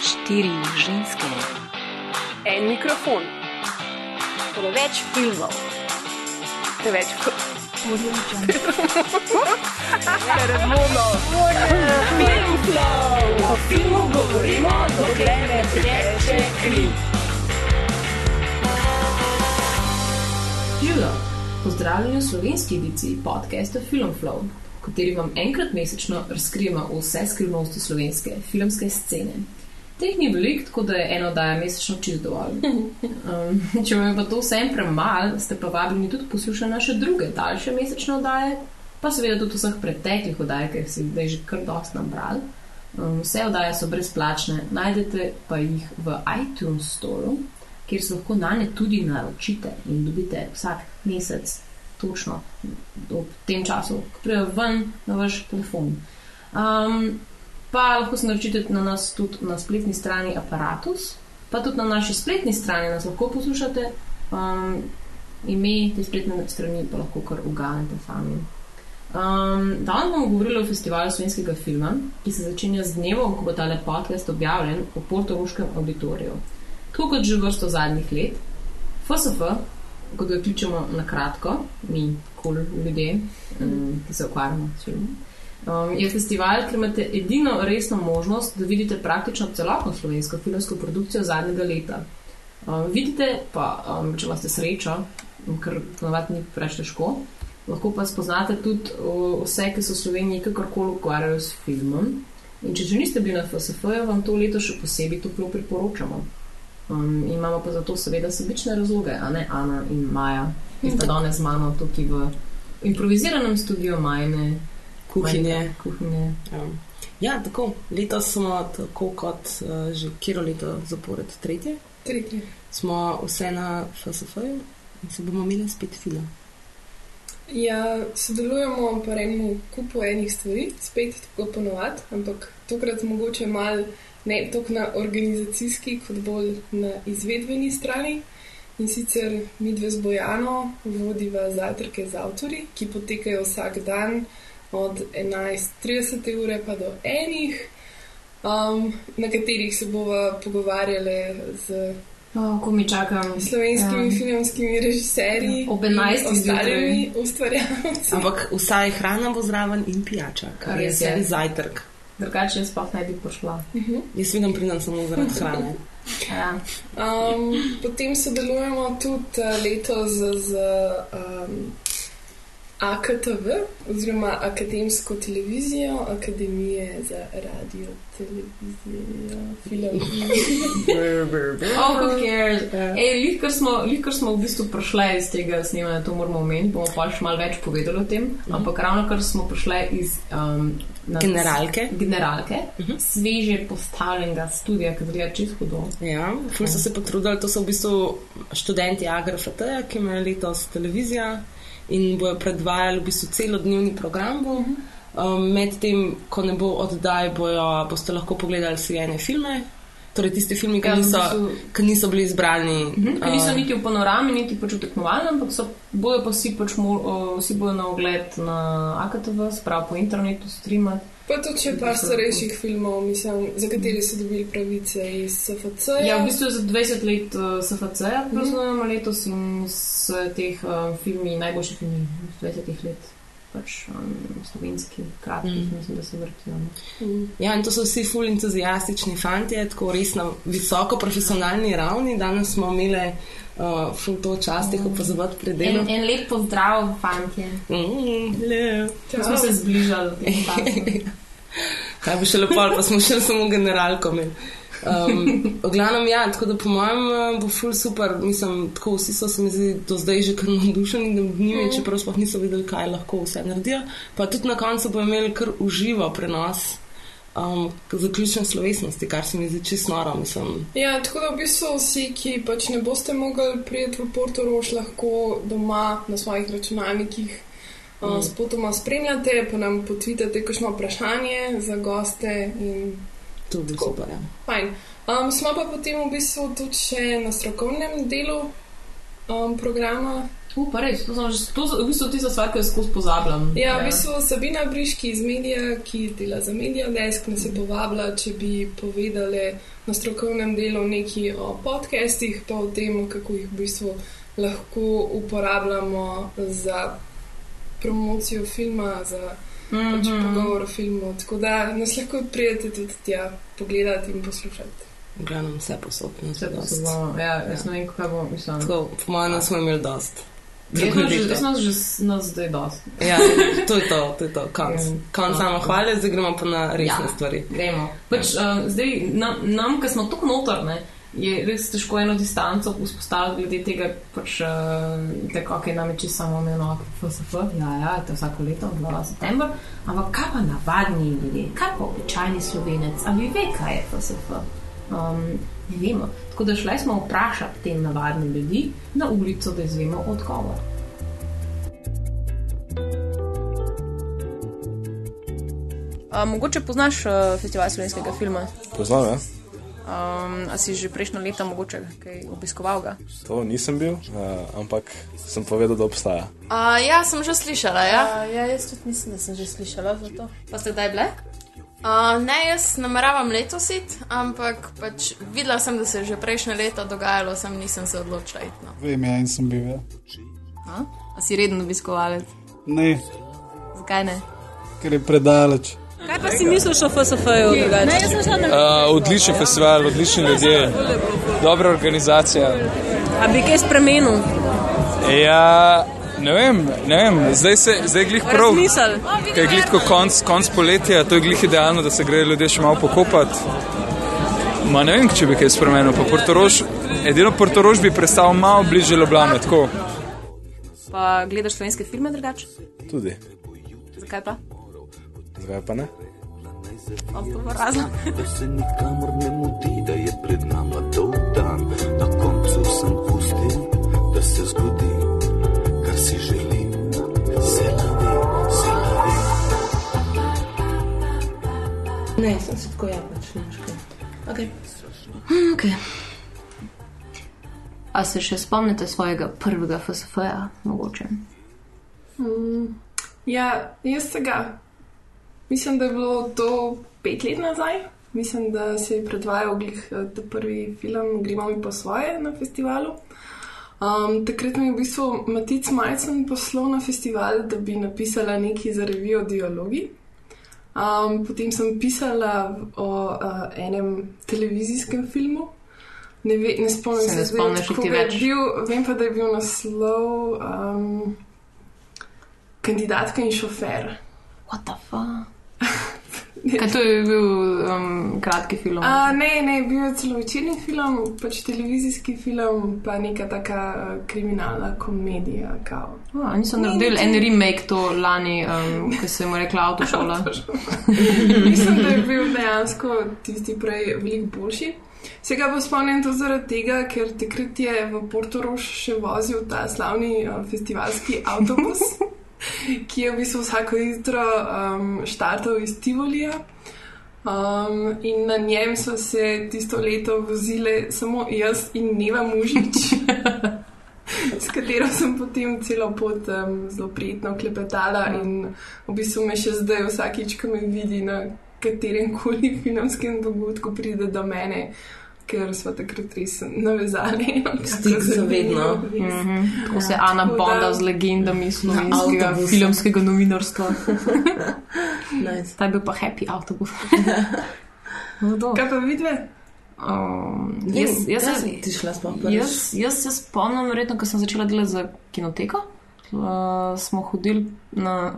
Štiri ženske, En mikrofon, Preveč filmov, preveč Audio Jungle. O filmu govorimo, dokler ne teče kri. Živijo! Pozdravljeni v slovenski ediciji podcasta Film Flow, v kateri vam enkrat mesečno razkrijemo vse skrivnosti slovenske filmske scene. Teh ni veliko, tako da je eno oddaja mesečno čist dovolj. Um, če vam je pa to vsem premalo, ste pa vabljeni tudi poslušati naše druge, daljše mesečne oddaje, pa seveda tudi vseh preteklih oddaj, ker si zdaj že kar dosti nabral. Um, vse oddaje so brezplačne, najdete pa jih v iTunes Store, kjer se lahko na ne tudi naročite in dobite vsak mesec točno ob tem času, ko pridejo ven na vaš telefon. Um, pa lahko se naročite na nas tudi na spletni strani Apparatus, pa tudi na naši spletni strani nas lahko poslušate. Um, ime te spletne strani pa lahko kar uganete sami. Um, danes bomo govorili o festivalu slovenskega filma, ki se začenja z dnevom, ko bo ta podcast objavljen v Portoroškem auditoriju. Tako kot že vrsto zadnjih let, FSF, kot ga kličemo na kratko, mi, kul cool ljudje, um, ki se ukvarjamo s filmom, um, je festival, ker imate edino resno možnost, da vidite praktično celotno slovensko filmsko produkcijo zadnjega leta. Um, vidite pa, um, če imate srečo, ker ponovadi ni preveč težko, lahko pa spoznate tudi uh, vse, ki se v Sloveniji kakorkoli ukvarjajo s filmom. In če že niste bili na FSF-ju, vam to leto še posebej toplo priporočamo. Um, imamo pa za to seveda sebične razloge, a ne Ana in Maja, ki sta danes z mano tukaj v improviziranem studiu Majne kuhinje. Kuhinje. Ja. ja, tako. Letos smo, tako kot uh, že kjero leto zapored, tretje, Tretje. smo vse na FSF-ju in se bomo imeli spet film. Ja, sodelujemo pa enemu kupu enih stvari, spet tako ponovadi, ampak tokrat mogoče malo ne toliko na organizacijski, kot bolj na izvedbeni strani. In sicer mi dve z Bojano vodiva zajtrke z avtori, ki potekajo vsak dan od 11.30 ure pa do enih, um, na katerih se bova pogovarjali z Oh, ko mi čakam. slovenskimi Ja. filmskimi režiserji Ob in 11 ostalimi ustvarjalci. Ampak vsaj hrana bo zraven in pijača, kar je je. zajtrk. Drugače jaz sploh ne bi prišla. Jaz vidim, pridem samo zaradi hrane. Ja. Um, potem sodelujemo tudi uh, letos z, z um, AKTV, oziroma Akademsko televizijo, Akademije za radio, televizijo, film. Oh, who cares? Ej, lih, kar smo, smo v bistvu prišli iz tega snemanja, to moramo omeniti, bomo pa še malo več povedali o tem. Ampak ravno kar smo prišli iz um, Generalke. generalke sveže postavljenega studia, ki zgleda čisto hudo. Ja, ful so se potrudili, to so v bistvu študenti AGRFT, ki imajo letos televizijo in bojo predvajali v bistvu celodnevni program. Bo. Um, Medtem, ko ne bo oddaj, bojo, boste lahko pogledali svojene filme. Torej, tisti filmi, ki Ja, niso, bistvu- ki niso bili izbrani. Mhm, Ker niso uh, niti v panorami, niti pač v tekmovalnem, ampak so, bojo pa vsi, pač mo, o, vsi bojo na ogled na AKTV, sprav po internetu, streamati. Pa tudi še par starejših filmov, mislim, za katere so dobili pravice iz SFC. Ja, v bistvu za 20 let uh, SFC-ja praznujemo letos in s teh uh, filmi, najboljši filmi iz 20 let, pač um, slovenski, kratkih, mm. mislim, da se vrtijo. no. Ja, in to so vsi ful entuzijastični fanti, tako res na visoko profesionalni ravni. Danes smo imeli uh, ful to čast jih opazovati pri En, delu. en lep pozdrav, fantje. Mm, le. Ko smo se zbližali. Kaj bi še lepo, pa smo še samo generalko. imeli. Um, v glavnem, ja, tako da po mojem eh, bo ful super. Mislim, tako vsi so se mi zdi do zdaj že kar navdušeni nad njimi, mm. čeprav sploh niso vedeli, kaj lahko vse naredijo. Pa tudi na koncu bo imeli kar uživo prenos um, zaključne slovesnosti, kar se mi zdi čisto noro. Mislim. Ja, tako da v bistvu vsi, ki pač ne boste mogli priti v Porto Rož, lahko doma na svojih računalnikih mm. uh, spotoma spremljate, pa nam potvitate kakšno vprašanje za goste in To bi Tako. super. Ja. fajn. Um, smo pa potem v bistvu tudi še na strokovnem delu um, programa, Uh, pa res, to, že, to so v bistvu tiste stvari, ki jih skozi pozabljam. Ja, v bistvu Sabina Briški iz medija, ki dela za Media Desk, nas je povabila, če bi povedali na strokovnem delu nekaj o podcastih, pa o tem, kako jih v bistvu lahko uporabljamo za promocijo filma, za -hmm. pač pogovor o filmu. Tako da nas lahko prijete tudi tja pogledati in poslušati. V glavnem vse posod, ne Vse dost. posebno. Ja, jaz ne vem, kaj bo, mislim. Tako, po mojem, smo imeli dost. Jaz sem že- nas zdaj dosti. Ja, to je to, to je to, konc. Ja. Konc samo hvale, zdaj gremo pa na resne Ja. stvari. Gremo. Pač, uh, zdaj, nam, nam ki smo tako notorne, je res težko eno distanco vzpostaviti glede tega, pač, tako, kaj nam je čisto samo imeno FSF. Ja, ja, to je vsako leto, 2. september. Ampak kaj pa navadni ljudje, kaj pa običajni slovenec, a vi ve, kaj je FSF? Um, ne vemo. Tako da šli smo vprašati te navadne ljudi na ulico, da izvemo odgovor. A, mogoče poznaš uh, festival slovenskega filma? Poznam, ja. Um, a si že prejšnjo leto mogoče kaj obiskoval ga? To nisem bil, uh, ampak sem povedal, da obstaja. Uh, ja, sem že slišala. Ja. A, ja, jaz tudi mislim, da sem že slišala za to. Pa ste kdaj bile? Uh, ne, jaz nameravam letos iti, ampak pač videla sem, da se je že prejšnje leto dogajalo, sem nisem se odločila iti. No. Vem, ja, in sem bil. Ja. A? a si reden obiskovalec? Ne, Zakaj ne? ker je predaleč. Kaj pa si misliš o FSF-ju? Uh, odličen festival, odlični ljudje, dobra organizacija. A bi kaj spremenil? Ja, ne vem, ne vem. zdaj se zdaj glih prav. Ker je glih tako konc, konc poletja, to je glih idealno, da se grejo ljudje še malo pokopati. Ma ne vem, če bi kaj spremenil. Pa Portorož, edino Portorož bi prestal malo bliže Ljubljane, tako. Pa gledaš slovenske filme drugače? Tudi. Zakaj pa? Zakaj pa ne? Da se nikamor ne mudi, da je pred nama dolg dan. Na koncu sem pustil, da se zgodi, kar si želim. Se lavi, se lavi. Ne, sem se tako japač, ne veš kaj. Okay. Okay. A se še spomnite svojega prvega FSF-ja, mogoče? Mm, ja, jaz se ga. Mislim, da je bilo to pet let nazaj. Mislim, da se je predvajal glih eh, ta prvi film Gremo mi po svoje na festivalu. Um, takrat mi je v bistvu Matic Majcen poslal na festival, da bi napisala nekaj za revijo Dialogi. Um, potem sem pisala o uh, enem televizijskem filmu. Ne, ve, ne spomnim Se ne zdaj, spomniš kako je več? Bil, vem pa, da je bil naslov um, Kandidatka in šofer. What the fuck? Kaj to je bil um, kratki film? A, ne, ne, bil je celovečerni film, pač televizijski film, pa neka taka uh, kriminalna komedija. Kao. A, niso Ne, naredili niti- en remake to lani, um, ki se mu je rekla avtošola. Mislim, da je bil dejansko tisti prej veliko boljši. Se ga pa spomnim to zaradi tega, ker takrat je v Portorož še vozil ta slavni uh, festivalski avtobus, ki je v bistvu vsako jutro um, štartal iz Tivolija. Um, in na njem so se tisto leto vozile samo jaz in Neva Mužič, s katero sem potem celo pot um, zelo prijetno klepetala in v bistvu me še zdaj vsakič, ko me vidi na katerem koli filmskem dogodku, pride do mene, ker smo takrat res navezali. Stik za vedno. Mhm. Tako se Ana Tako da- Bonda z legendami slovenskega filmskega novinarstva. Nice. Ta je bil pa happy avtobus. No. Kaj pa vidve? Um, jaz, jaz, jaz, jaz, jaz se spomnim, verjetno, ko sem začela delati za kinoteko. Uh, smo hodili na.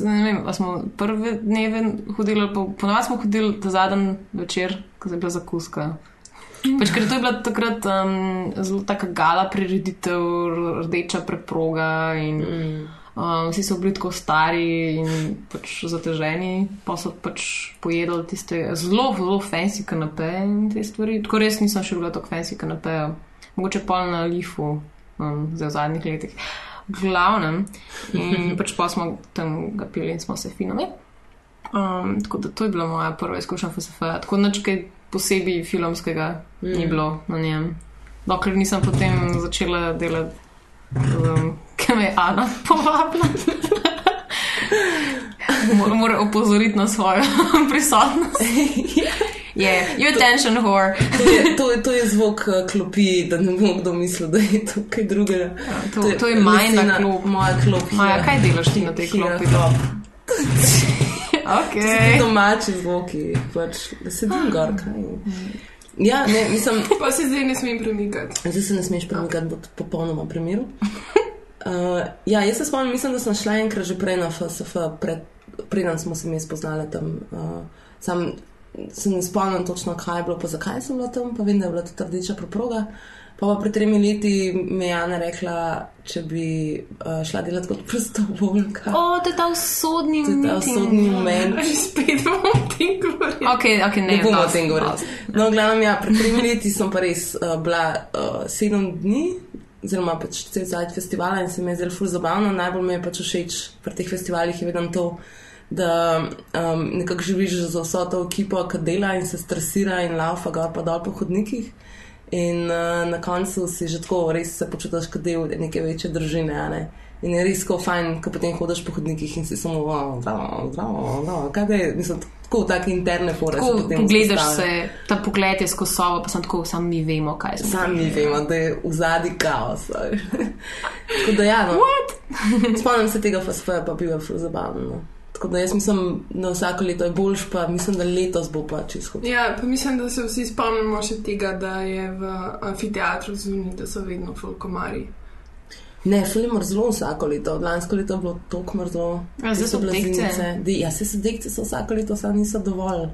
Ne vem, a smo prve dneve hodili, ali pa ponovadi smo hodili ta zadnji večer, ko je bila zakuska. Pač, ker to je bila takrat um, zelo taka gala prireditev, rdeča preproga in Mm. um, vsi so bili tako stari in pač zateženi, pa so pač pojedli tiste zelo, zelo fancy kanape in te stvari. Tako res nisem še bila tako fancy kanape, mogoče pol na lifu, um, zdaj v zadnjih letih. Glavnem, in pač pa smo tam ga pili in smo se finali. Um, tako da to je bila moja prva izkušnja FSF. Tako nič kaj posebej filmskega mm. ni bilo na njem. Dokler nisem potem začela delati um, ki me je Ana povabila. Mor- Mora opozoriti na svojo prisotnost. Yeah, you attention whore. To je, to je, to je zvok uh, klopi, da ne bo kdo mislil, da je to kaj drugega. To, to je majna lesena- klop. Moja klop. Maja, ja. kaj delaš ti na tej klopi? Ti domači zvoki, pač, sedim gor. Kaj. Ja, ne, mislim, Pa se zdaj ne smem premikati. zdaj se ne smeš premikati, bo popolnoma primeru. Uh, ja, jaz se spomnim, mislim, da sem šla enkrat že prej na FSF, pred, preden smo se mi spoznali tam. Uh, sam se ne spomnim točno, kaj je bilo, pa zakaj sem bila tam, pa vem, da je bila to rdeča preproga. Pa pa pred tremi leti mi je Jana rekla, če bi uh, šla delati kot prostovoljka. O, to je ta usodni To je ta usodni moment. Spet bomo o tem govorili. Ok, ok, ne, Ne bomo o tem govorili. No, glavno, ja, pred tremi leti sem pa res uh, bila uh, sedem dni, oziroma pač cel zadnji festival in se mi je zelo ful zabavno. Najbolj mi je pač všeč pri teh festivalih je vedno to, da um, nekako živiš za vso to ekipo, ki dela in se stresira in laufa gor pa dol po hodnikih. In uh, na koncu si že tako res se počutiš kot del neke večje družine. Ne? In je res tako fajn, ko potem hodiš po hodnikih in si samo, "Wow, zdravo, zdravo, zdravo. Kaj je, mislim, tako take interne fore. se Tako vzpostavijo. se, ta pogled je skozi sobo, pa sem tako, sam mi vemo, kaj smo. Sami vemo, da je v zadnji kaos. Tako da ja, no. Spomnim se tega FSF-ja, pa bil je ful zabavno. Tako da jaz mislim, da vsako leto je boljš, pa mislim, da letos bo pa čisto. Ja, pa mislim, da se vsi spomnimo še tega, da je v amfiteatru zunaj, da so vedno fulkomari. Ne, ful je mrzlo vsako leto. Lansko leto je bilo toliko mrzlo. Zdaj so. De- Ja, se so dekce, so vsako leto, samo niso dovolj.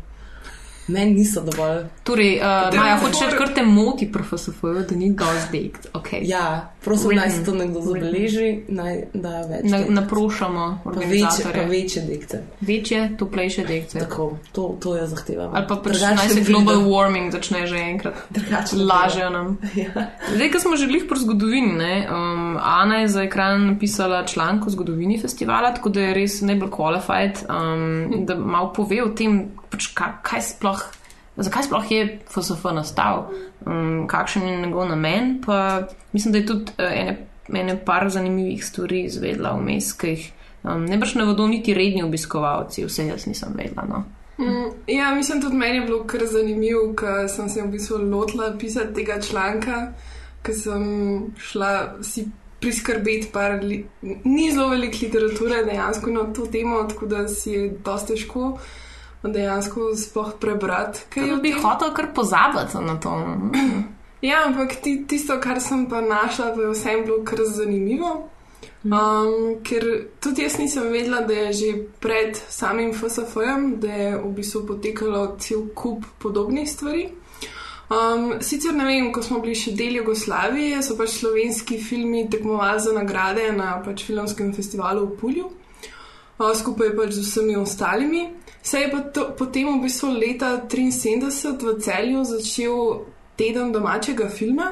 Meni niso dovolj. Torej, uh, Da, Maja, hočeš kar te moti, profesor, da ni dosti dekt. Okay. Ja, prosim, Written. naj se to nekdo zabeleži, naj da več. Na, naprošamo pa večje, organizatorje. pa večje dekce. Večje, toplejše dekce. Tako, to, to je zahteva. Ali pa pač naj se global warming začne že enkrat. Drugače Lažejo nam. Ja. Zdaj, ko smo že glih po zgodovini, ne, um, Ana je za ekran napisala članek o zgodovini festivala, tako da je res najbolj qualified, um, da malo pove o tem, pač kaj, kaj sploh. Zakaj sploh je FSF nastal, um, kakšen je njegov namen? Pa mislim, da je tudi uh, ene, ene par zanimivih stvari izvedla vmes, ki jih um, ne brž ne vedo niti redni obiskovalci, vse jaz nisem vedela. No. Mm, ja, mislim, tudi meni je bilo kar zanimivo, ker sem se v bistvu lotila pisati tega članka, ker sem šla si priskrbeti par, li, ni zelo veliko literature dejansko na to temo, tako da si je dosti težko dejansko sploh prebrati. kaj v bi hotel kar pozabiti na to? Ja, ampak ti, tisto, kar sem pa našla, pa je vsem bilo kar zanimivo. Um, ker tudi jaz nisem vedela, da je že pred samim FSF-jem, da je v bistvu potekalo cel kup podobnih stvari. Um, sicer ne vem, ko smo bili še del Jugoslavije, so pač slovenski filmi tekmovali za nagrade na pač filmskem festivalu v Pulju, skupaj pač z vsemi ostalimi. Se je pa to, potem v bistvu leta 1973 v celju začel teden domačega filma,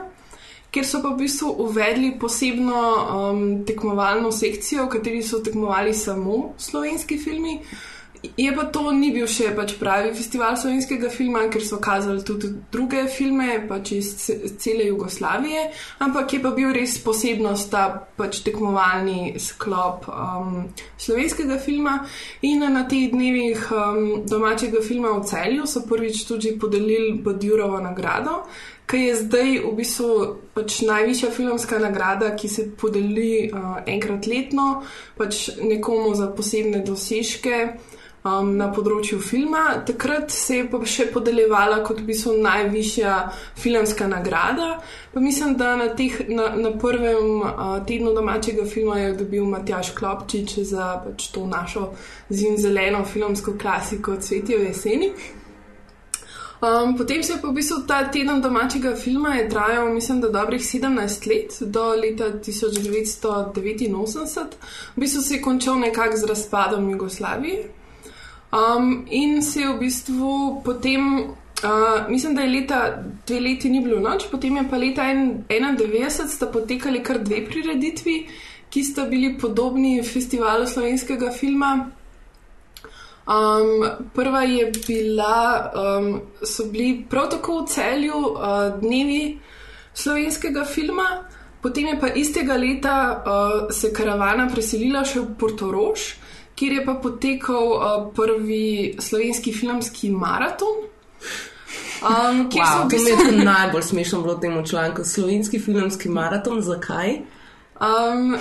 kjer so pa v bistvu uvedli posebno um, tekmovalno sekcijo, v kateri so tekmovali samo slovenski filmi. Je pa to ni bil še pač pravi festival slovenskega filma, ker so kazali tudi druge filme, pač iz ce- cele Jugoslavije, ampak je pa bil res posebnost ta pač tekmovalni sklop um, slovenskega filma. In na teh dnevih um, domačega filma v celju so prvič tudi podelili Badjurovo nagrado, ki je zdaj v bistvu pač najvišja filmska nagrada, ki se podeli uh, enkrat letno, pač nekomu za posebne dosežke. Um, na področju filma. Takrat se je pa še podeljevala kot v bistvu najvišja filmska nagrada. Pa mislim, da na, teh, na, na prvem uh, tednu domačega filma je dobil Matjaš Klopčič za pač to našo zimzeleno filmsko klasiko Cvetje v jeseni. Um, potem se je v bistvu ta teden domačega filma trajal, mislim, da dobrih 17 let, do leta 1989. V bistvu se je končal nekako z razpadom Jugoslavije. Um, in se je v bistvu potem, uh, mislim, da je leta dve leti ni bilo noč, potem je pa leta 1991 sta potekali kar dve prireditvi, ki sta bili podobni festivalu slovenskega filma. Um, prva je bila, um, so bili prav tako v celju uh, dnevi slovenskega filma. potem je pa istega leta uh, se karavana preselila še v Portorož, kjer je pa potekal uh, prvi slovenski filmski maraton. Um, kjer so Wow, v to mi bistvu- je najbolj smešno bilo v tem članku. Slovenski filmski maraton, zakaj? Um,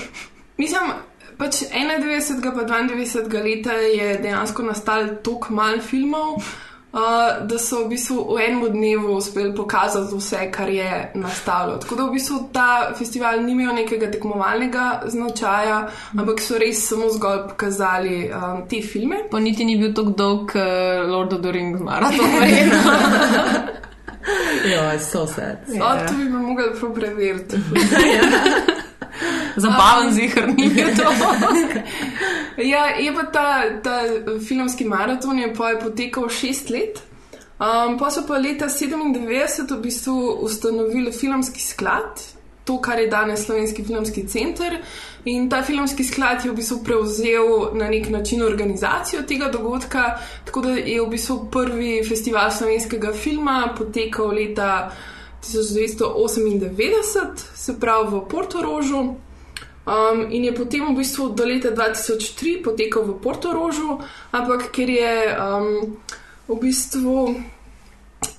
mislim, pač 91. pa 92. leta je dejansko nastal toliko manj filmov, uh, da so v bistvu v enem dnevu uspeli pokazati vse, kar je nastalo. Tako da v bistvu ta festival ni imel nekega tekmovalnega značaja, ampak so res samo zgolj pokazali um, te filme. Pa niti ni bil tako dolg uh, Lord of the Rings maraton. Ja, so sad. O, to bi me mogli preveriti. Zabaven zihar ni bil to. Ja, je pa ta, ta filmski maraton je pa je potekal šest let. Um, pa so pa leta 97 v bistvu ustanovili filmski sklad, to, kar je danes Slovenski filmski center. In ta filmski sklad je v bistvu prevzel na nek način organizacijo tega dogodka, tako da je v bistvu prvi festival slovenskega filma potekal leta 1998, se pravi v Portorožu. Um, in je potem v bistvu do leta 2003 potekal v Portorožu, ampak ker je um, v bistvu,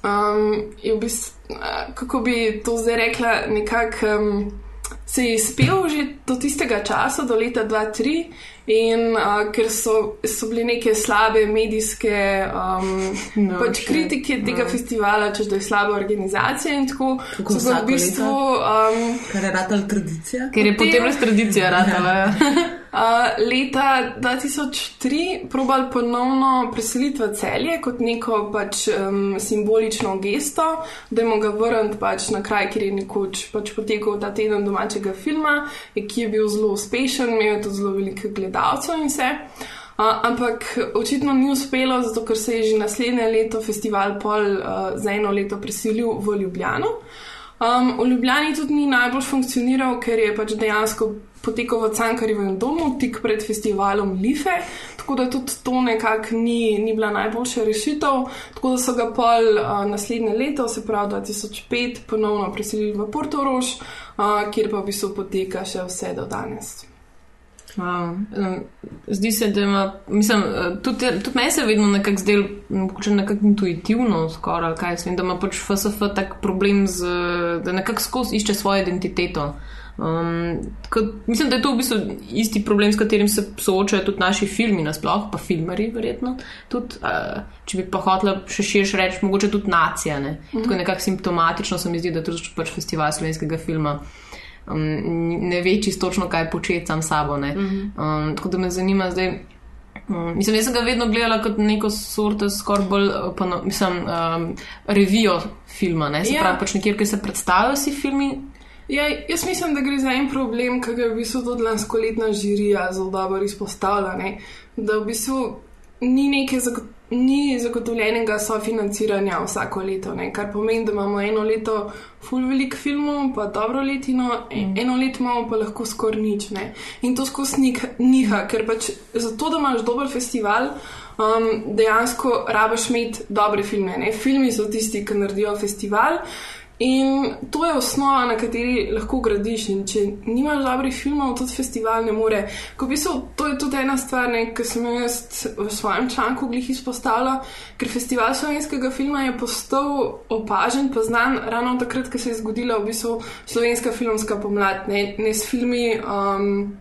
um, je v bistvu uh, kako bi to zdaj rekla, nekako um, se je izpel že do tistega časa, do leta 2003, in uh, ker so, so bile neke slabe medijske um, No, pač shit. kritike tega No. festivala, češ da je slaba organizacija in tako, Kako so v bistvu. Um, Kar je ratala tradicija. Ker je potem res tradicija ratala. ja. Uh, leta 2003 probali ponovno preseliti v celje kot neko pač, um, simbolično gesto, da jim ga vrniti pač na kraj, kjer je nekoč pač potekal ta teden domačega filma, ki je bil zelo uspešen, imel je tudi zelo veliko gledalcev in vse. Uh, ampak očitno ni uspelo, zato ker se je že naslednje leto festival pol uh, za eno leto preselil v Ljubljano. Um, v Ljubljani tudi ni najbolj funkcioniral, ker je pač dejansko potekal v Cankarjevem domu, tik pred festivalom Life, tako da tudi to nekako ni, ni bila najboljša rešitev. Tako da so ga pol uh, naslednje leto, se pravi 2005, ponovno preselili v Portorož, uh, kjer pa v bistvu poteka še vse do danes. Wow. Zdi se, da ima, mislim, eh, tudi, tudi meni se je vedno nekako zdel, mogoče nekako intuitivno, skoraj, kaj vem, da ima pač FSF tak problem, z, da nekako skozi išče svojo identiteto. Um, tako, mislim, da je to v bistvu isti problem, s katerim se soočajo tudi naši filmi, nasploh pa filmari, verjetno. Tudi, uh, če bi pa hotela še širše reči, mogoče tudi nacija. Ne? Mhm. Tako nekako simptomatično se mi zdi, da tudi pač festival slovenskega filma um, ne ve čisto točno, kaj početi sam s sabo. ne. Mhm. Um, tako da me zanima zdaj. Um, mislim, jaz sem ga vedno gledala kot neko sorto, skoraj bolj, uh, pono, mislim, um, revijo filma, ne, se Ja. pravi, pač nekjer, kjer se predstavijo vsi filmi. Ja, jaz mislim, da gre za en problem, ki ga je v bistvu tudi lanskoletna žirija zelo dobro izpostavila. Ne? Da v bistvu ni neke zago ni zagotovljenega sofinanciranja vsako leto, ne? kar pomeni, da imamo eno leto full velik filmov, pa dobro letino, mm. eno leto imamo pa lahko skoraj nič. Ne? In to skozi niha, ker pač zato, da imaš dober festival. Um, dejansko rabiš imeti dobre filme. Ne? Filmi so tisti, ki naredijo festival. In to je osnova, na kateri lahko gradiš. In če nimaš dobrih filmov, tudi festival ne more. Ko v bistvu, to je tudi ena stvar, ki sem jo jaz v svojem članku glih izpostavila, ker festival slovenskega filma je postal opažen, pa znan ravno takrat, ko se je zgodila v bistvu slovenska filmska pomlad, ne, ne s filmi. Um,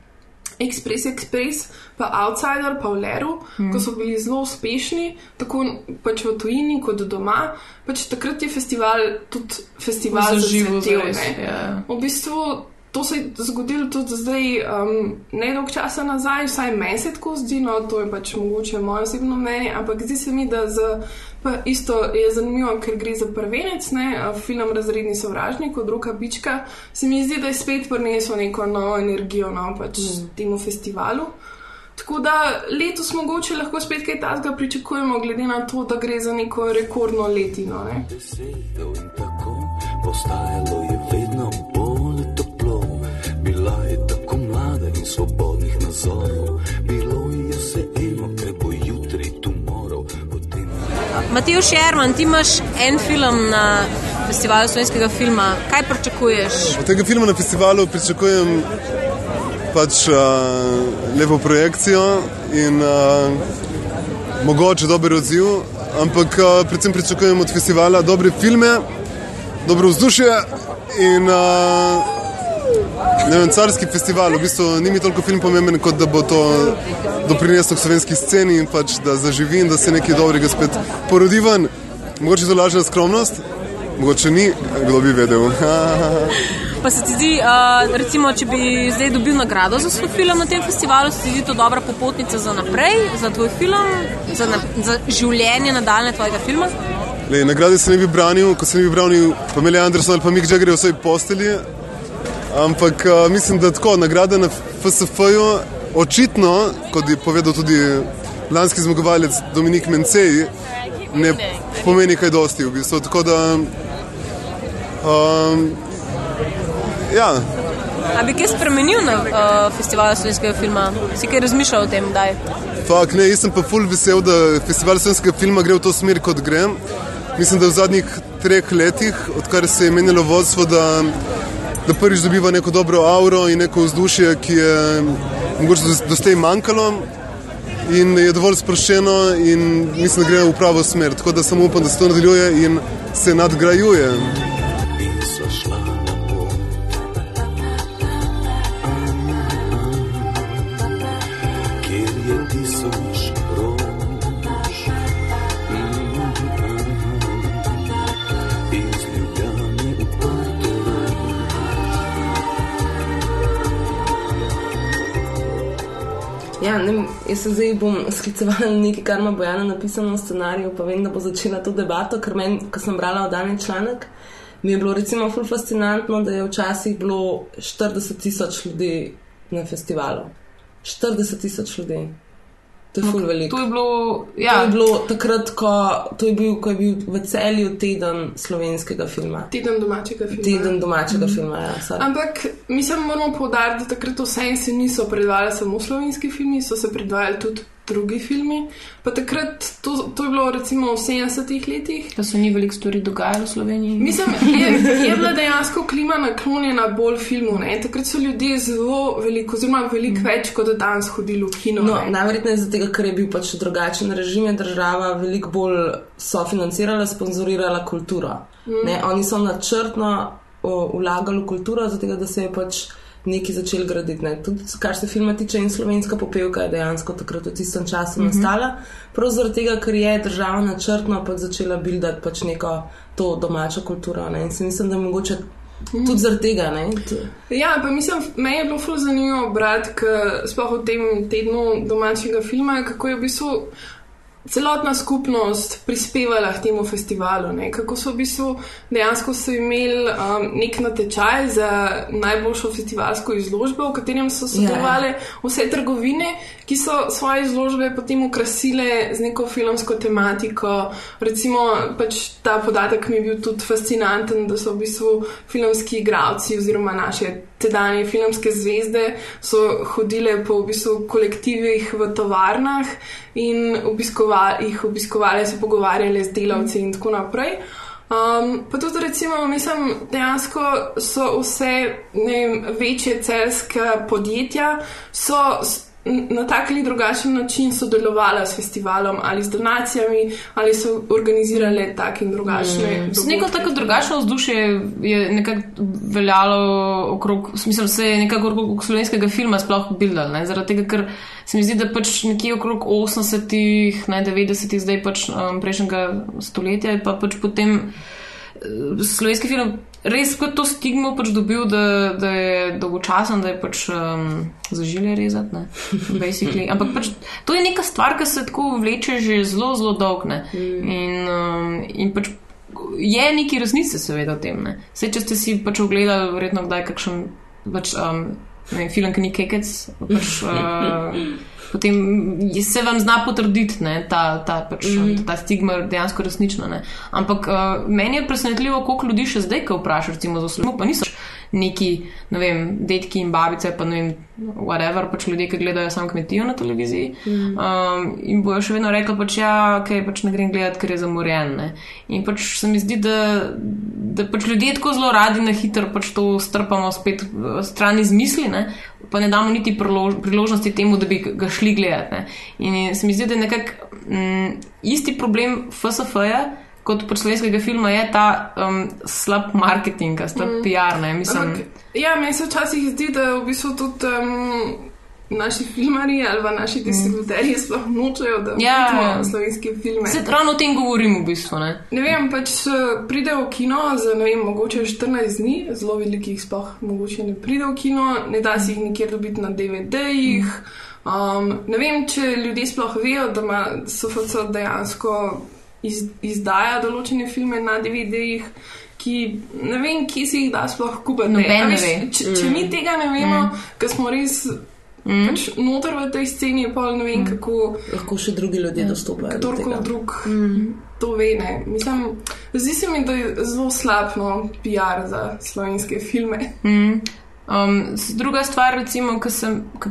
Express Express, pa Outsider, pa Vleru, mm. ko so bili zelo uspešni, tako pač v tujini kot doma. Pač takrat je festival tudi festival Zaživel zacvetel, zares, ne. ja. V bistvu to se je zgodilo tudi zdaj, um, ne dolgo časa nazaj, vsaj meni se tako zdi, no to je pač mogoče moje osebno mnenje, ampak zdi se mi, da za, pa isto je zanimivo, ker gre za prvenec, ne, film Razredni sovražnik od Roka Bička, se mi zdi, da je spet prinesel neko novo energijo no, pač mm. temu festivalu. Tako da letos mogoče lahko spet kaj takega pričakujemo, glede na to, da gre za neko rekordno letino. Ne. Desetov in tako postajalo je vedno. Bila je tako mlada in svobodnih nazorov. Bilo je vse eno, kaj bo jutri, tomorrow. Potem Matijo Šerman, ti imaš en film na festivalu slovenskega filma. Kaj pričakuješ? Od tega filma na festivalu pričakujem pač uh, lepo projekcijo in uh, mogoče dober odziv, ampak uh, predvsem pričakujem od festivala dobre filme, dobro vzdušje in uh, ne vem, carski festival. V bistvu ni mi toliko film pomemben, kot da bo to doprineslo k slovenski sceni in pač da zaživi in da se nekaj dobrega spet porodi ven. Mogoče to lažna skromnost, mogoče ni, kdo bi vedel. Pa se ti zdi, uh, recimo, če bi zdaj dobil nagrado za svoj film na tem festivalu, se ti zdi to dobra popotnica za naprej, za tvoj film, za, na, za življenje nadaljne tvojega filma? Lej, nagrade se ne bi branil, ko se ne bi branil Pamela Anderson ali pa Mick Jagger v svoji postelji. Ampak uh, mislim, da tako nagrada na FSF-ju očitno, kot je povedal tudi lanski zmagovalec Dominik Mencej, ne pomeni kaj dosti v bistvu. Tako da. Um, ja. A bi kaj spremenil na uh, festivalu slovenskega filma? Si kaj razmišljal o tem, kdaj? Fak, ne, jaz sem pa full vesel, da festival slovenskega filma gre v to smer, kot gre. Mislim, da v zadnjih treh letih, odkar se je menilo vodstvo, da, da prvič dobiva neko dobro auro in neko vzdušje, ki je mogoče doslej manjkalo in je dovolj sproščeno in mislim, da gre v pravo smer. Tako da samo upam, da se to nadaljuje in se nadgrajuje. Jaz se zdaj bom sklicevala na nekaj, kar ima Bojana napisano v scenariju, pa vem, da bo začela to debato, ker meni, ko sem brala oddaljen članek, mi je bilo recimo ful fascinantno, da je včasih bilo 40 tisoč ljudi na festivalu. 40 tisoč ljudi. To je ful veliko. To je bilo, ja. To je bilo takrat, ko, to je bil, ko je bil v celju teden slovenskega filma. Teden domačega filma. Teden domačega mm. filma, ja. sorry. Ampak mislim, moramo povdariti, da takrat vse se niso predvajali samo slovenski filmi, so se predvajali tudi drugi filmi. Pa takrat, to, to je bilo recimo v 70-ih letih. Da se ni veliko stvari dogajalo v Sloveniji. Mislim, je, je bila dejansko klima naklonjena bolj filmu. Ne? Takrat so ljudje zelo veliko, oziroma veliko več kot danes hodili v kino. No, ne. najverjetneje zato, ker je bil pač drugačen režim, je država veliko bolj sofinancirala, sponzorirala kulturo. Mm. Ne, oni so načrtno o, vlagali v kulturo, zato da se je pač nekaj začel graditi. Ne. Tudi, kar se filma tiče, in slovenska popevka je dejansko takrat v tistem času mm -hmm. nastala. Prav zaradi tega, ker je država načrtno pač začela buildati pač neko to domačo kulturo. Ne. In si mislim, da je mogoče tudi zaradi tega. Ne. Ja, pa mislim, meni je bilo zelo zanimivo brati, sploh v tem tednu domačega filma, kako je v bistvu celotna skupnost prispevala k temu festivalu. Ne? Kako so v bistvu dejansko so imeli um, nek natečaj za najboljšo festivalsko izložbo, v katerem so sodelovali vse trgovine, ki so svoje izložbe potem ukrasile z neko filmsko tematiko. Recimo, pač ta podatek mi je bil tudi fascinanten, da so v bistvu filmski igravci oziroma naše tedanje filmske zvezde so hodile po v bistvu kolektivih v tovarnah in obiskovali, jih obiskovali, se pogovarjali z delavci in tako naprej. Um, pa tudi, recimo, mislim, dejansko so vse vem, večje celske podjetja so na tak ali drugačen način sodelovala s festivalom ali z donacijami ali so organizirale take in drugačne. Mm. Neko tako drugačno vzdušje je nekako veljalo okrog, mislim, se je nekako okrog slovenskega filma sploh bildal, zaradi tega, ker se mi zdi, da pač nekje okrog 80-ih, ne 90-ih, zdaj pač um, prejšnjega stoletja je pa pač potem eh, slovenski film res kot to stigmo pač dobil, da, da je dolgočasen, da je pač um, zažilje rezati, ne, basically. Ampak pač to je neka stvar, ki se tako vleče že zelo, zelo dolg, ne. In, um, in pač je neki resnice, seveda, o tem. Ne. Sej, če ste si pač ogledali, verjetno kdaj kakšen pač, um, ne film, ki ni kekec, pač, uh, potem se vam zna potrditi ne, ta, ta, pač, Mhm. ta stigma dejansko resnična. Ne. Ampak uh, meni je presenetljivo, koliko ljudi še zdaj, ko vprašaš, recimo za Slovenijo, pa niso neki, ne vem, detki in babice, pa ne vem, whatever, pač ljudje, ki gledajo samo kmetijo na televiziji. Um, in bojo še vedno rekli, pač ja, ok, pač ne grem gledati, ker je zamorjen. Ne. In pač se mi zdi, da, da pač ljudje tako zelo radi na hitro pač to strpamo spet v stran iz misli, ne, pa ne damo niti prilož, priložnosti temu, da bi ga šli gledati. Ne. In se mi zdi, da je nekako mm, isti problem FSF-ja. Kot pri slovenskega filma je ta um, slab marketing, slab mm. PR. Ne, mislim, Ampak, ja, meni se včasih zdi, da v bistvu tudi um, naši filmari ali pa naši distributerji mm. sploh nočejo, da Ja, vidimo slovenske filme. Se ravno o tem govorim v bistvu. Ne? Ne vem, pač eh, pride v kino za ne vem, mogoče 14 dni, zelo velikih sploh mogoče ne pride v kino, ne da si jih nikjer dobiti na DVD-jih. Um, ne vem, če ljudje sploh vejo, da ima SFC dejansko iz, izdaja določene filme na DVD-jih. Ki ne vem, kje si jih da sploh kupiti. Noben ne ve. Če, če Mm. mi tega ne vemo, Mm. ker smo res Mm. pač noter v tej sceni, pa ne vem, kako. Lahko še drugi ljudje dostopajo. do Kdorkoli tega. drug to ve. Ne. Mislim, zdi se mi, da je zelo slab no, PR za slovenske filme. Mm. Um, druga stvar, recimo, ki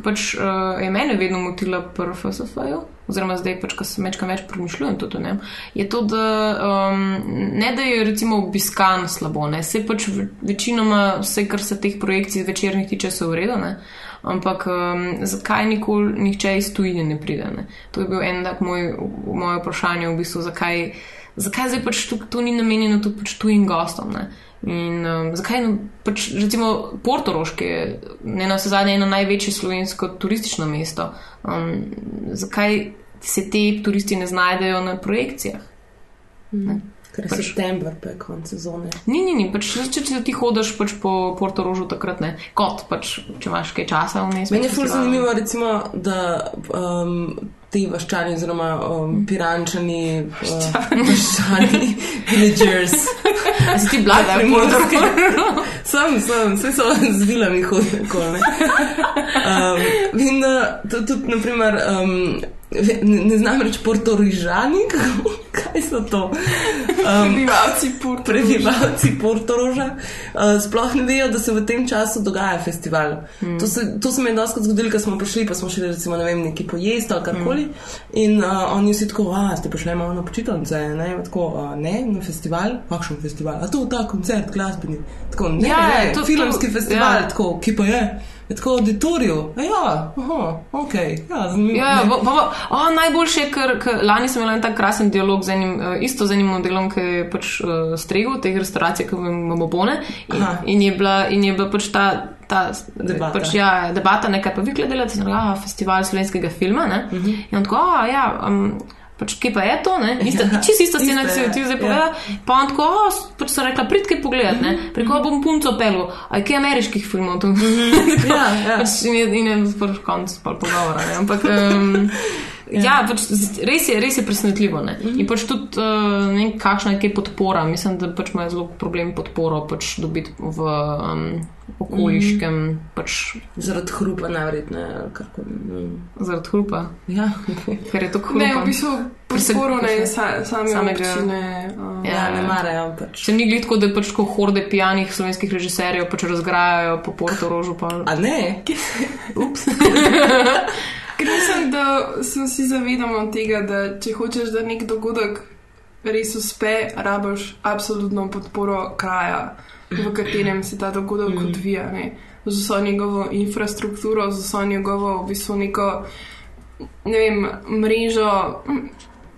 pač, uh, je mene vedno motila pri FSF-ju, oziroma zdaj, pač, ko sem večkrat več premišljujem tudi o njem, je to, da um, ne da je recimo obiskan slabo, ne, se pač ve- večinoma vse, kar se teh projekcij večernih tiče, so v redu, ne. Ampak um, zakaj nikoli nihče iz tujine ne pride? Ne? To je bil en tak moj, moje vprašanje, v bistvu, zakaj, zakaj zdaj pač to, to ni namenjeno tudi pač tujim gostom. Ne? In um, zakaj no, pač, recimo Portorož, ki je ne na vse zadnje eno največje slovensko turistično mesto, um, zakaj se te turisti ne znajdejo na projekcijah? Ne? Ker je Pač- september, pa je konec sezone. Ni, ni, ni, pač, če, če ti hodiš pač po Portorožu takrat ne, kot pač, če imaš kaj časa vmes. Meni je ful festivalom. zanimivo, recimo, da um, ti vaščani, oziroma um, pirančani, uh, vaščani, villagers. A si ti bila kdaj v Portorožu? Sem, sem, vse so z vilami hodili okoli. Um, in da to- tudi, naprimer, um, ne, ne znam reči portorižani, kako- kaj so to? Um, Prebivalci Portoroža. Prebivalci Portoroža uh, sploh ne vejo, da se v tem času dogaja festival. Mm. To, se, to se mi je doskrat zgodilo, ko smo prišli, pa smo šli recimo ne vem, neki pojesti ali karkoli. Mm. In uh, oni si tako, a ste prišli malo na počitnice, ne, tako, uh, ne, na festival, kakšen festival, a to ta koncert, glasbeni. Tako, ne, Ja, ne, to- to, filmski to- festival, ja. tako, ki pa je. Je tako auditoriju. A ja, aha, ok, ja, zanimivo. Ja, pa, pa, pa, o, najboljše je, ker, ker lani sem imela en tak krasen dialog z enim, uh, isto z enim modelom, ki je pač uh, stregel teh restauracij, ki imamo bone. In, Aha. in, je bila, in je bila pač ta. Ta Debata. Pač, ja, debata, nekaj pa vi gledate, "Ah, festival slovenskega filma. Ne? Uh -huh. In tako, "A, ja, um, pač kje pa je to? ne?" Ista, Ja, čisto ista scena, ki si jo ti zdaj ja. povedala. Pa on tako, "O, pač sem rekla, pridke pogledat, ne? Preko bom punco pelil, a kaj ameriških filmov tu? Ja, ja. pač in je, in je pač konc pol pogovora. Ne? Ampak um, ja. ja, pač res je, res je presenetljivo. Ne? In pač tudi uh, ne vem, kakšna je kaj podpora. Mislim, da pač imajo zelo problem podporo pač dobiti v um, okoliškem. Mm. Pač, Zaradi hrupa, najverjetneje. Mm. zaradi hrupa. Ja, Ker je to hrupa. Ne, v bistvu Ker se- podporo ne ker se- sa, same samega- občine. Um, ja, ne marajo pač. Če ni glih tako, da pač ko horde pijanih slovenskih režiserjev pač razgrajajo po Portorožu. Pa... A ne? Ups. Ker mislim, da se vsi zavedamo tega, da če hočeš, da nek dogodek res uspe, rabiš absolutno podporo kraja, v katerem se ta dogodek Mhm. odvija. Ne? Z vso njegovo infrastrukturo, z vso njegovo v bistvu neko ne vem, mrežo,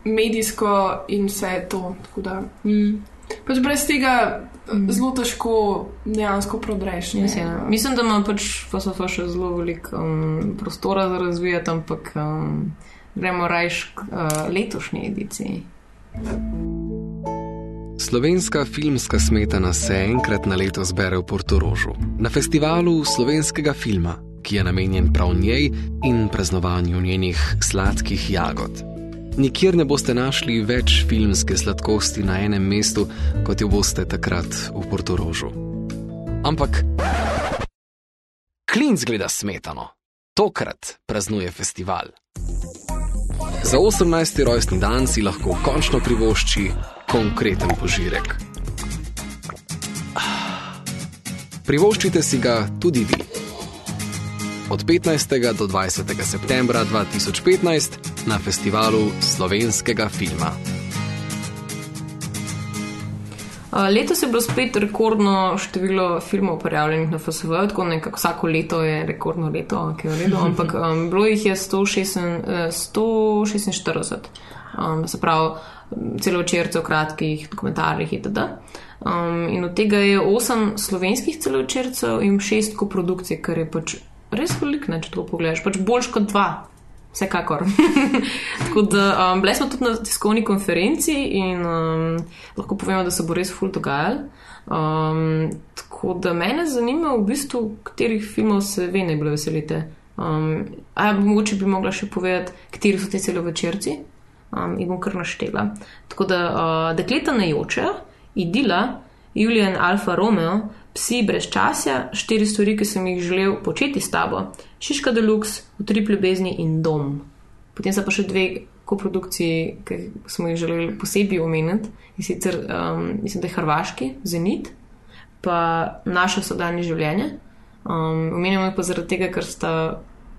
medijsko in vse to. Tako Da, Mm. pač brez tega zelo težko dejansko prodreš. Mislim, ja. Mislim, da ima pač FSF še zelo veliko um, prostora za razvijati, ampak um, gremo rajš k uh, letošnji ediciji. Slovenska filmska smetana se enkrat na leto zbere v Portorožu, na festivalu slovenskega filma, ki je namenjen prav njej in praznovanju njenih sladkih jagod. Nikjer ne boste našli več filmske sladkosti na enem mestu, kot jo boste takrat v Portorožu. Ampak Klinc gleda smetano, tokrat praznuje festival. Za 18. rojstni dan si lahko končno privošči konkreten požirek. Privoščite si ga tudi vi. Od 15. do 20. septembra 2015 na festivalu slovenskega filma. Letos je bilo spet rekordno število filmov prijavljenih na FSV, tako nekako vsako leto je rekordno leto, ki je v redu, ampak um, bilo jih je 146, 146 um, se pravi celo večercev, kratkih dokumentarjih itd. Um, in od tega je 8 slovenskih celovečercev in 6 koprodukcij, kar je pač res veliko, če to pogledaš, pač boljš kot dva. Vsekakor. Um, bili smo tudi na tiskovni konferenci in um, lahko povemo, da se bo res ful dogajal. Um, tako da mene zanima, v bistvu, katerih filmov se vi najbolj veselite. Um, a mogoče bi mogla še povedati, kateri so ti celo večerci um, in bom kar naštela. Tako da, uh, dekleta ne jočejo, idila, Julian Alfa Romeo, psi brez časa, štiri stvari, ki sem jih želel početi s tabo, Šiška Deluxe, Utrip ljubezni in Dom. Potem so pa še dve koprodukciji, ki smo jih želeli posebej omeniti in sicer um, mislim, da je Hrvaški, Zenit, pa naše sodanje življenje. Um, omenjamo jih pa zaradi tega, ker sta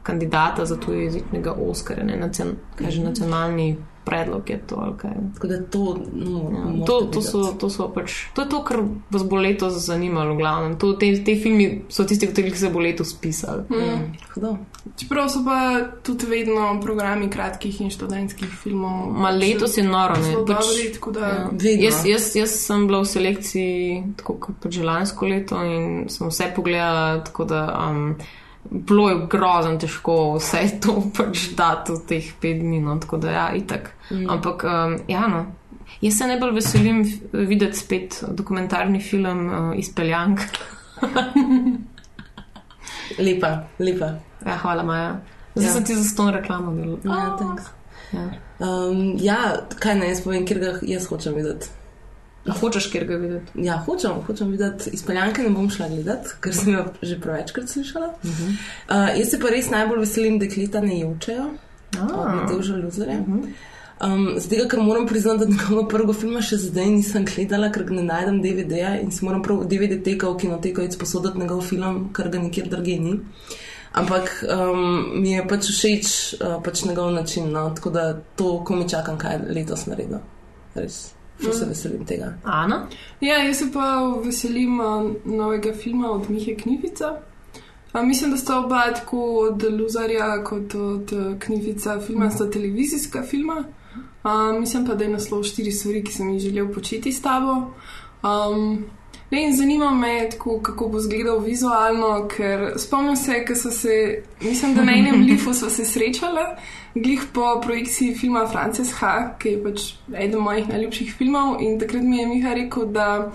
kandidata za tujezičnega Oskarja, ne nacen, kaže, nacionalni predlog je to. Tako da to, no, ja, to, to, so, to so pač, to je to, kar vas bo letos zanimalo, glavno. To, te, te filmi so tisti, ki se bo letos pisali. Mm. Mm. Čeprav so pa tudi vedno programi kratkih in študentskih filmov. Ma letos je noro, ne pač, dobri, da... ja. jaz, jaz, jaz sem bila v selekciji tako kot pač lansko leto in sem vse pogledala. Um, bilo je grozno težko vse to pač dati v teh pet dni, no, tako da ja, itak. Mm. Ampak, um, ja, no. Jaz se najbolj veselim videti spet dokumentarni film uh, izpeljank. lepa, lepa. Ja, hvala, Maja. Zdaj ja. sem ti za to reklamo bil. Ja, ja. Um, ja, kaj naj jaz povem, ker ga jaz hočem videti. Hočeš kjer ga videti? Ja, hočem, hočem videti. Izpeljanke ne bom šla gledati, ker sem jo že prevečkrat slišala. Uh -huh. uh, jaz se pa res najbolj veselim, da kleta ne jočejo, da te užal luzere. Uh -huh. Um, zdaj, ker moram priznati, da nekako prvega filma še zdaj nisem gledala, ker ne najdem DVD-ja in si moram prav DVD teka v kinoteko izposoditi njegov film, ker ga nikjer drugje ni. Ampak um, mi je pač všeč uh, pač njegov način, no? tako da to, ko mi čakam, kaj letos naredim. Res. Zelo se veselim tega. Ana? Ja, jaz se pa veselim uh, novega filma od Mihe Knifica. Uh, mislim, da sta oba tako od Luzarja kot od uh, Knifica filma, sta televizijska filma. Uh, mislim pa, da je naslov štiri stvari, ki sem jih želel početi s tabo. Um, ne, in zanima me, tako, kako bo izgledal vizualno, ker spomnim se, ker so se, mislim, da na enem lifu so se srečali glih po projekciji filma Frances H., ki je pač eden mojih najljubših filmov. In takrat mi je Miha rekel, da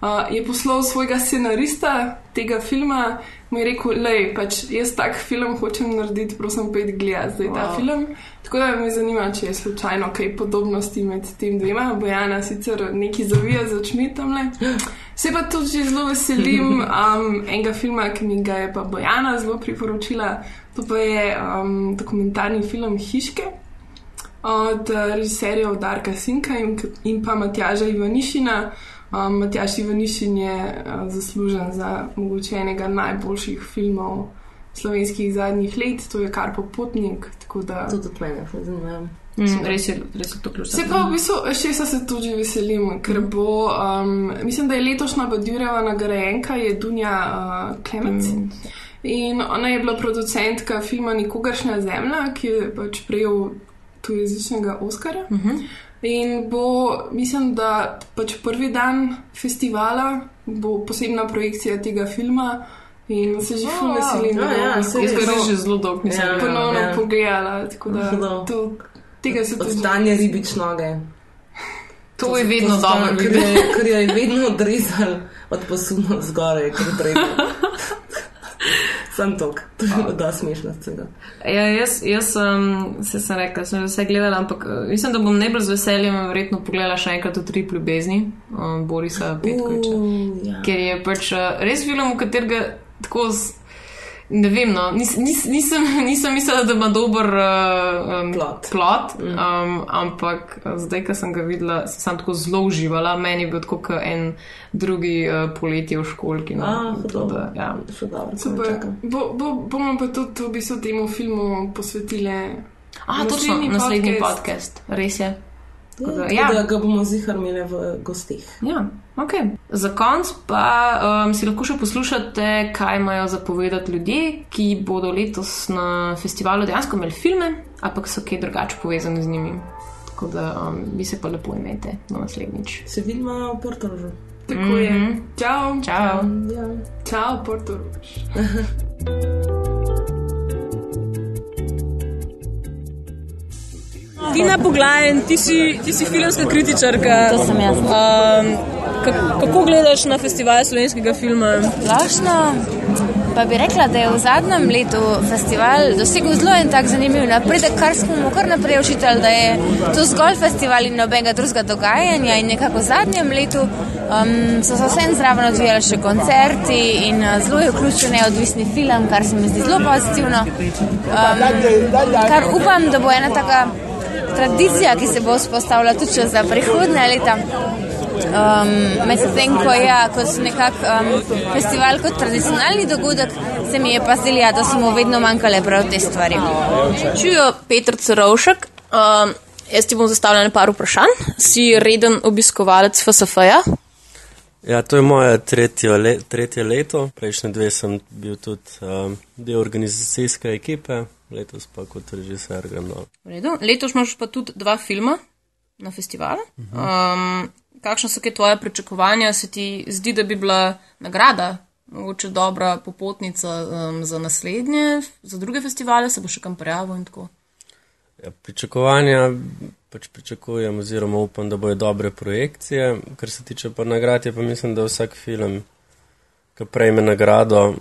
uh, je poslal svojega scenarista tega filma. Mi je rekel, da pač jaz tak film hočem narediti, prosim, pet gledati zdaj wow. ta film. Tako da me zanima, če je slučajno kaj podobnosti med tem dvema. Bojana sicer neki zavija z očmi tam le. Se pa tudi zelo veselim um, enega filma, ki mi ga je pa Bojana zelo priporočila. To pa je um, dokumentarni film Hiške od režiserjev Darka Sinka in, in pa Matjaža Ivanišina. Um, Matjaž Ivanišin je uh, zaslužen za mogoče enega najboljših filmov slovenskih zadnjih let, to je kar popotnik. Da... To tudi meni, zanimivo. Mm, res, res je to ključno. Se pa v bistvu, še se tudi veselim, ker bo, um, mislim, da je letošnja Badjureva nagrajenka, je Dunja uh, Klemens. Mm. In ona je bila producentka filma Nikogaršnja zemlja, ki je pač prejel tujezičnega Oskarja. Mhm. -huh. In bo, mislim, da pač prvi dan festivala bo posebna projekcija tega filma. In se že oh, fulno veselim, da ja, ja, se je že zelo dolgo nisem ja, ponovno ja. pogledala. Da, to, tega se tudi. Stanje ribič noge. To, to je vedno dobro, ker je vedno odrezal od posunu zgoraj, ker je treba. Sam tok, to je bilo da smešno. Ja, jaz, jaz um, se sem rekla, sem vse gledala, ampak uh, mislim, da bom najbolj z veseljem verjetno pogledala še enkrat v tri ljubezni, um, Borisa Petkoviča. Uh, ja. Ker je pač uh, res film, v katerega tako. Z, Ne vem, no. nis, nis, nisem, nisem mislila, da ima dober uh, um, plot, plot um, ampak uh, zdaj, ko sem ga videla, sem tako zelo uživala. Meni je bil tako kot en drugi uh, poletje v školki. No. A, Tako da, ja. Super. Bo, bo, bomo pa tudi v bistvu temu filmu posvetili. A, točno, naslednji podcast. Res je. Tako da, Ja, da ga bomo zihar imeli v gostih. Ja, okay. Za konec pa um, si lahko še poslušate, kaj imajo zapovedati ljudje, ki bodo letos na festivalu dejansko imeli filme, ampak so kaj drugače povezani z njimi. Tako da um, vi se pa lepo imejte do naslednjič. Se vidimo v Portorožu. Tako je. Mhm. Čau. Čau. Ja. Čau, Portorož. Tina Poglajen, ti si, ti si filmska kritičarka. To sem jaz. Um, kako, gledaš na festival slovenskega filma? Splošno pa bi rekla, da je v zadnjem letu festival dosegel zelo en tak zanimiv napredek, kar smo mu kar naprej učitali, da je to zgolj festival in nobenega drugega dogajanja. In nekako v zadnjem letu um, so se vsem zraven odvijali še koncerti in zelo je vključen neodvisni film, kar se mi zdi zelo pozitivno. Um, kar upam, da bo ena taka tradicija, ki se bo vzpostavila tudi še za prihodne leta. Um, Medtem ko je ja, kot nekak um, festival, kot tradicionalni dogodek, se mi je pa zdelo, ja, da so mu vedno manjkale prav te stvari. Čujo Petr Cerovšek. Um, jaz ti bom zastavljal nekaj vprašanj. Si reden obiskovalec FSF-ja? Ja, to je moje tretje, le, tretje leto. Prejšnje dve sem bil tudi um, del organizacijske ekipe, letos pa kot režiser grem dol. V redu. Letos imaš pa tudi dva filma na festivalu. Um, kakšne so tvoje pričakovanja? Se ti zdi, da bi bila nagrada, mogoče dobra popotnica um, za naslednje, za druge festivale, se bo še kam prijavil in tako? Ja, pričakovanja pač pričakujem, oziroma upam, da bojo dobre projekcije. Kar se tiče pa nagrad, je pa mislim, da vsak film, ki prejme nagrado,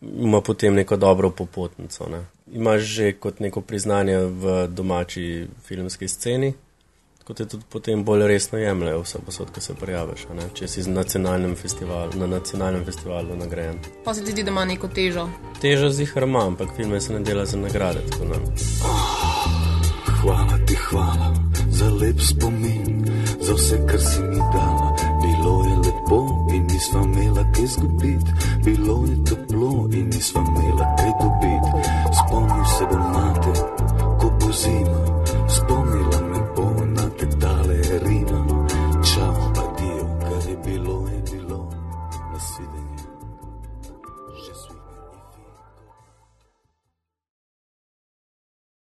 ima potem neko dobro popotnico. Ne. Imaš že kot neko priznanje v domači filmski sceni. Tako te tudi potem bolj resno jemljejo vse posod, ki se prijaviš, a ne? če si z nacionalnim festivalu, na nacionalnem festivalu nagrajen. Pa se ti zdi, da ima neko težo. Težo zihar ima, ampak filme se ne dela za nagrade. da. Hvala ti, hvala za lep spomin, za vse, kar si mi dala nisva imela kaj zgubit, bilo je toplo in nisva imela kaj dobit. Spomnim